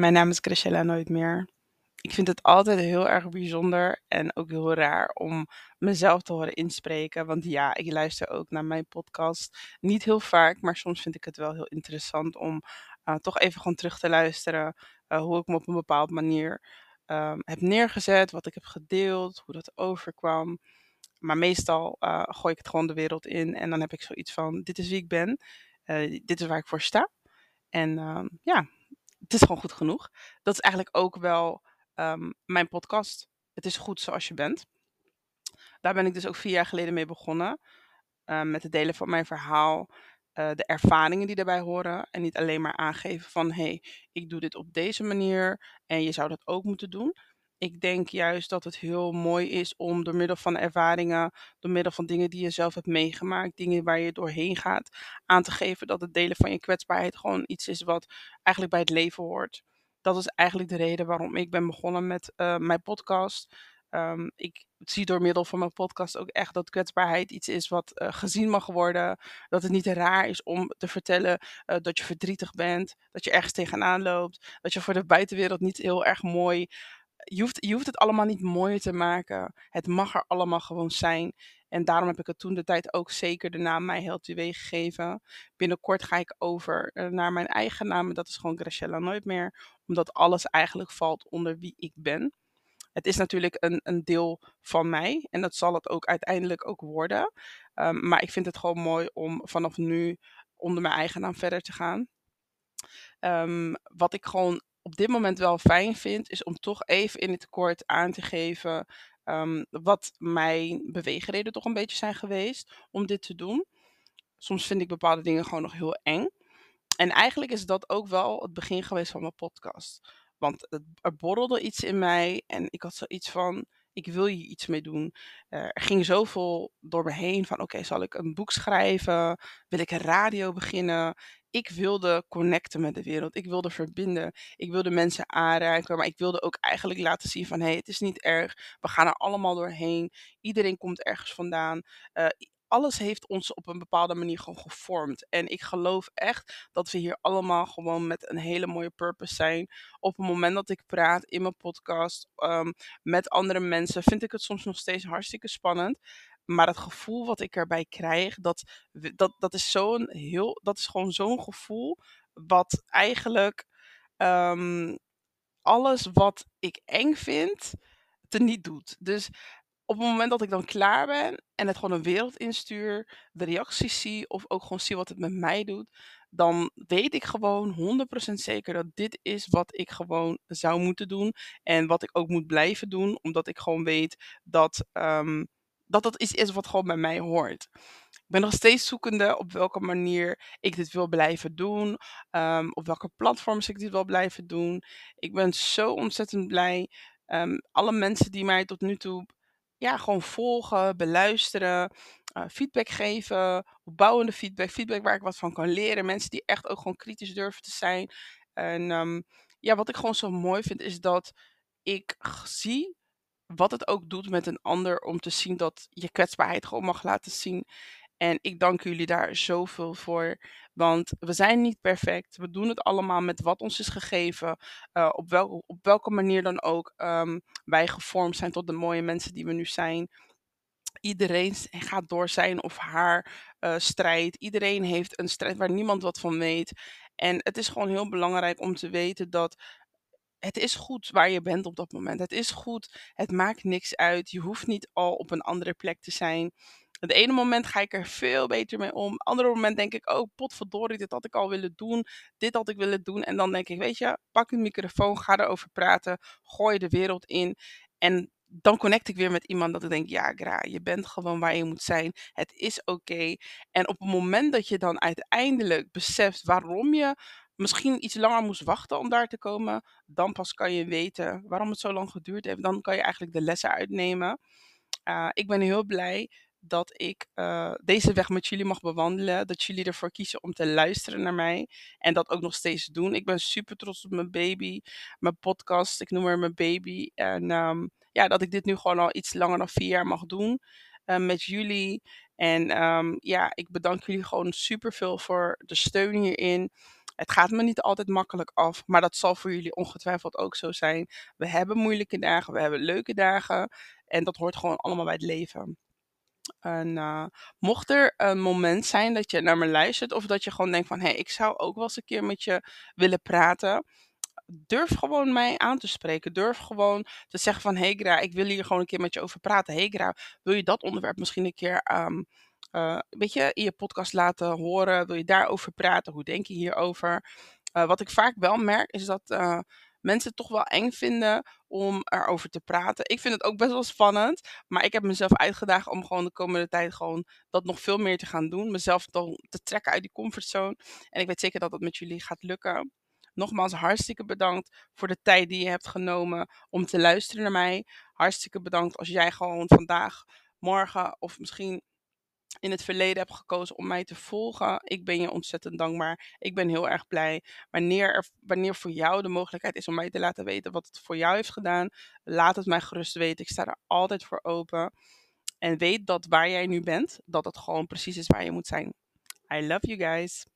Mijn naam is Graciela Nooit meer. Ik vind het altijd heel erg bijzonder en ook heel raar om mezelf te horen inspreken. Want ja, ik luister ook naar mijn podcast. Niet heel vaak, maar soms vind ik het wel heel interessant om uh, toch even gewoon terug te luisteren. Uh, hoe ik me op een bepaalde manier um, heb neergezet, wat ik heb gedeeld, hoe dat overkwam. Maar meestal uh, gooi ik het gewoon de wereld in en dan heb ik zoiets van: dit is wie ik ben, dit is waar ik voor sta. En um, ja, het is gewoon goed genoeg. Dat is eigenlijk ook wel um, mijn podcast. Het is goed zoals je bent. Daar ben ik dus ook vier jaar geleden mee begonnen. Uh, met het delen van mijn verhaal. Uh, de ervaringen die daarbij horen. En niet alleen maar aangeven van hé, hey, ik doe dit op deze manier. En je zou dat ook moeten doen. Ik denk juist dat het heel mooi is om door middel van ervaringen, door middel van dingen die je zelf hebt meegemaakt, dingen waar je doorheen gaat, aan te geven dat het delen van je kwetsbaarheid gewoon iets is wat eigenlijk bij het leven hoort. Dat is eigenlijk de reden waarom ik ben begonnen met uh, mijn podcast. Um, ik zie door middel van mijn podcast ook echt dat kwetsbaarheid iets is wat uh, gezien mag worden. Dat het niet raar is om te vertellen uh, dat je verdrietig bent, dat je ergens tegenaan loopt, dat je voor de buitenwereld niet heel erg mooi je hoeft, je hoeft het allemaal niet mooier te maken. Het mag er allemaal gewoon zijn. En daarom heb ik het toen de tijd ook zeker de naam Mij Helpt Wee gegeven. Binnenkort ga ik over eh, naar mijn eigen naam. Dat is gewoon Graciela Nooit meer. Omdat alles eigenlijk valt onder wie ik ben. Het is natuurlijk een, een deel van mij. En dat zal het ook uiteindelijk ook worden. Um, maar ik vind het gewoon mooi om vanaf nu onder mijn eigen naam verder te gaan. Um, wat ik gewoon op dit moment wel fijn vind, is om toch even in het kort aan te geven um, wat mijn beweegreden toch een beetje zijn geweest om dit te doen. Soms vind ik bepaalde dingen gewoon nog heel eng. En eigenlijk is dat ook wel het begin geweest van mijn podcast. Want het, er borrelde iets in mij en ik had zoiets van, ik wil hier iets mee doen. Uh, er ging zoveel door me heen van, oké, zal ik een boek schrijven? Wil ik een radio beginnen? Ik wilde connecten met de wereld. Ik wilde verbinden. Ik wilde mensen aanraken. Maar ik wilde ook eigenlijk laten zien van... hé, hey, het is niet erg. We gaan er allemaal doorheen. Iedereen komt ergens vandaan. Uh, alles heeft ons op een bepaalde manier gewoon gevormd. En ik geloof echt dat we hier allemaal gewoon met een hele mooie purpose zijn. Op het moment dat ik praat in mijn podcast um, met andere mensen, vind ik het soms nog steeds hartstikke spannend. Maar het gevoel wat ik erbij krijg, dat, dat, dat is zo'n heel, dat is gewoon zo'n gevoel wat eigenlijk um, alles wat ik eng vind, niet doet. Dus op het moment dat ik dan klaar ben en het gewoon een wereld instuur, de reacties zie of ook gewoon zie wat het met mij doet, dan weet ik gewoon 100% zeker dat dit is wat ik gewoon zou moeten doen en wat ik ook moet blijven doen, omdat ik gewoon weet dat um, dat dat iets is wat gewoon bij mij hoort. Ik ben nog steeds zoekende op welke manier ik dit wil blijven doen. Um, op welke platforms ik dit wil blijven doen. Ik ben zo ontzettend blij. Um, alle mensen die mij tot nu toe ja, gewoon volgen, beluisteren, uh, feedback geven, opbouwende feedback, feedback waar ik wat van kan leren. Mensen die echt ook gewoon kritisch durven te zijn. En um, ja, wat ik gewoon zo mooi vind is dat ik zie wat het ook doet met een ander om te zien dat je kwetsbaarheid gewoon mag laten zien. En ik dank jullie daar zoveel voor. Want we zijn niet perfect. We doen het allemaal met wat ons is gegeven. Uh, op, wel, op welke manier dan ook um, wij gevormd zijn tot de mooie mensen die we nu zijn. Iedereen gaat door zijn of haar uh, strijd. Iedereen heeft een strijd waar niemand wat van weet. En het is gewoon heel belangrijk om te weten dat het is goed waar je bent op dat moment. Het is goed. Het maakt niks uit. Je hoeft niet al op een andere plek te zijn. Het ene moment ga ik er veel beter mee om. Het andere moment denk ik, oh potverdorie, dit had ik al willen doen. Dit had ik willen doen. En dan denk ik, weet je, pak een microfoon, ga erover praten. Gooi de wereld in. En dan connect ik weer met iemand dat ik denk, ja, Gra, je bent gewoon waar je moet zijn. Het is oké. En op het moment dat je dan uiteindelijk beseft waarom je misschien iets langer moest wachten om daar te komen, dan pas kan je weten waarom het zo lang geduurd heeft. Dan kan je eigenlijk de lessen uitnemen. Uh, ik ben heel blij dat ik uh, deze weg met jullie mag bewandelen. Dat jullie ervoor kiezen om te luisteren naar mij. En dat ook nog steeds doen. Ik ben super trots op mijn baby. Mijn podcast, ik noem haar mijn baby. En um, ja, dat ik dit nu gewoon al iets langer dan vier jaar mag doen. Uh, met jullie. En um, ja, ik bedank jullie gewoon super veel voor de steun hierin. Het gaat me niet altijd makkelijk af, maar dat zal voor jullie ongetwijfeld ook zo zijn. We hebben moeilijke dagen, we hebben leuke dagen en dat hoort gewoon allemaal bij het leven. En uh, mocht er een moment zijn dat je naar me luistert of dat je gewoon denkt van hé, hey, ik zou ook wel eens een keer met je willen praten, durf gewoon mij aan te spreken. Durf gewoon te zeggen van hey Gra, ik wil hier gewoon een keer met je over praten. Hey Gra, wil je dat onderwerp misschien een keer um, weet je, in je podcast laten horen? Wil je daarover praten? Hoe denk je hierover? Uh, wat ik vaak wel merk is dat uh, mensen het toch wel eng vinden om erover te praten. Ik vind het ook best wel spannend, maar ik heb mezelf uitgedaagd om gewoon de komende tijd gewoon dat nog veel meer te gaan doen. Mezelf te trekken uit die comfortzone. En ik weet zeker dat dat met jullie gaat lukken. Nogmaals, hartstikke bedankt voor de tijd die je hebt genomen om te luisteren naar mij. Hartstikke bedankt als jij gewoon vandaag, morgen of misschien in het verleden hebt gekozen om mij te volgen. Ik ben je ontzettend dankbaar. Ik ben heel erg blij. Wanneer, er, wanneer voor jou de mogelijkheid is om mij te laten weten wat het voor jou heeft gedaan, laat het mij gerust weten. Ik sta er altijd voor open. En weet dat waar jij nu bent, dat het gewoon precies is waar je moet zijn. I love you guys.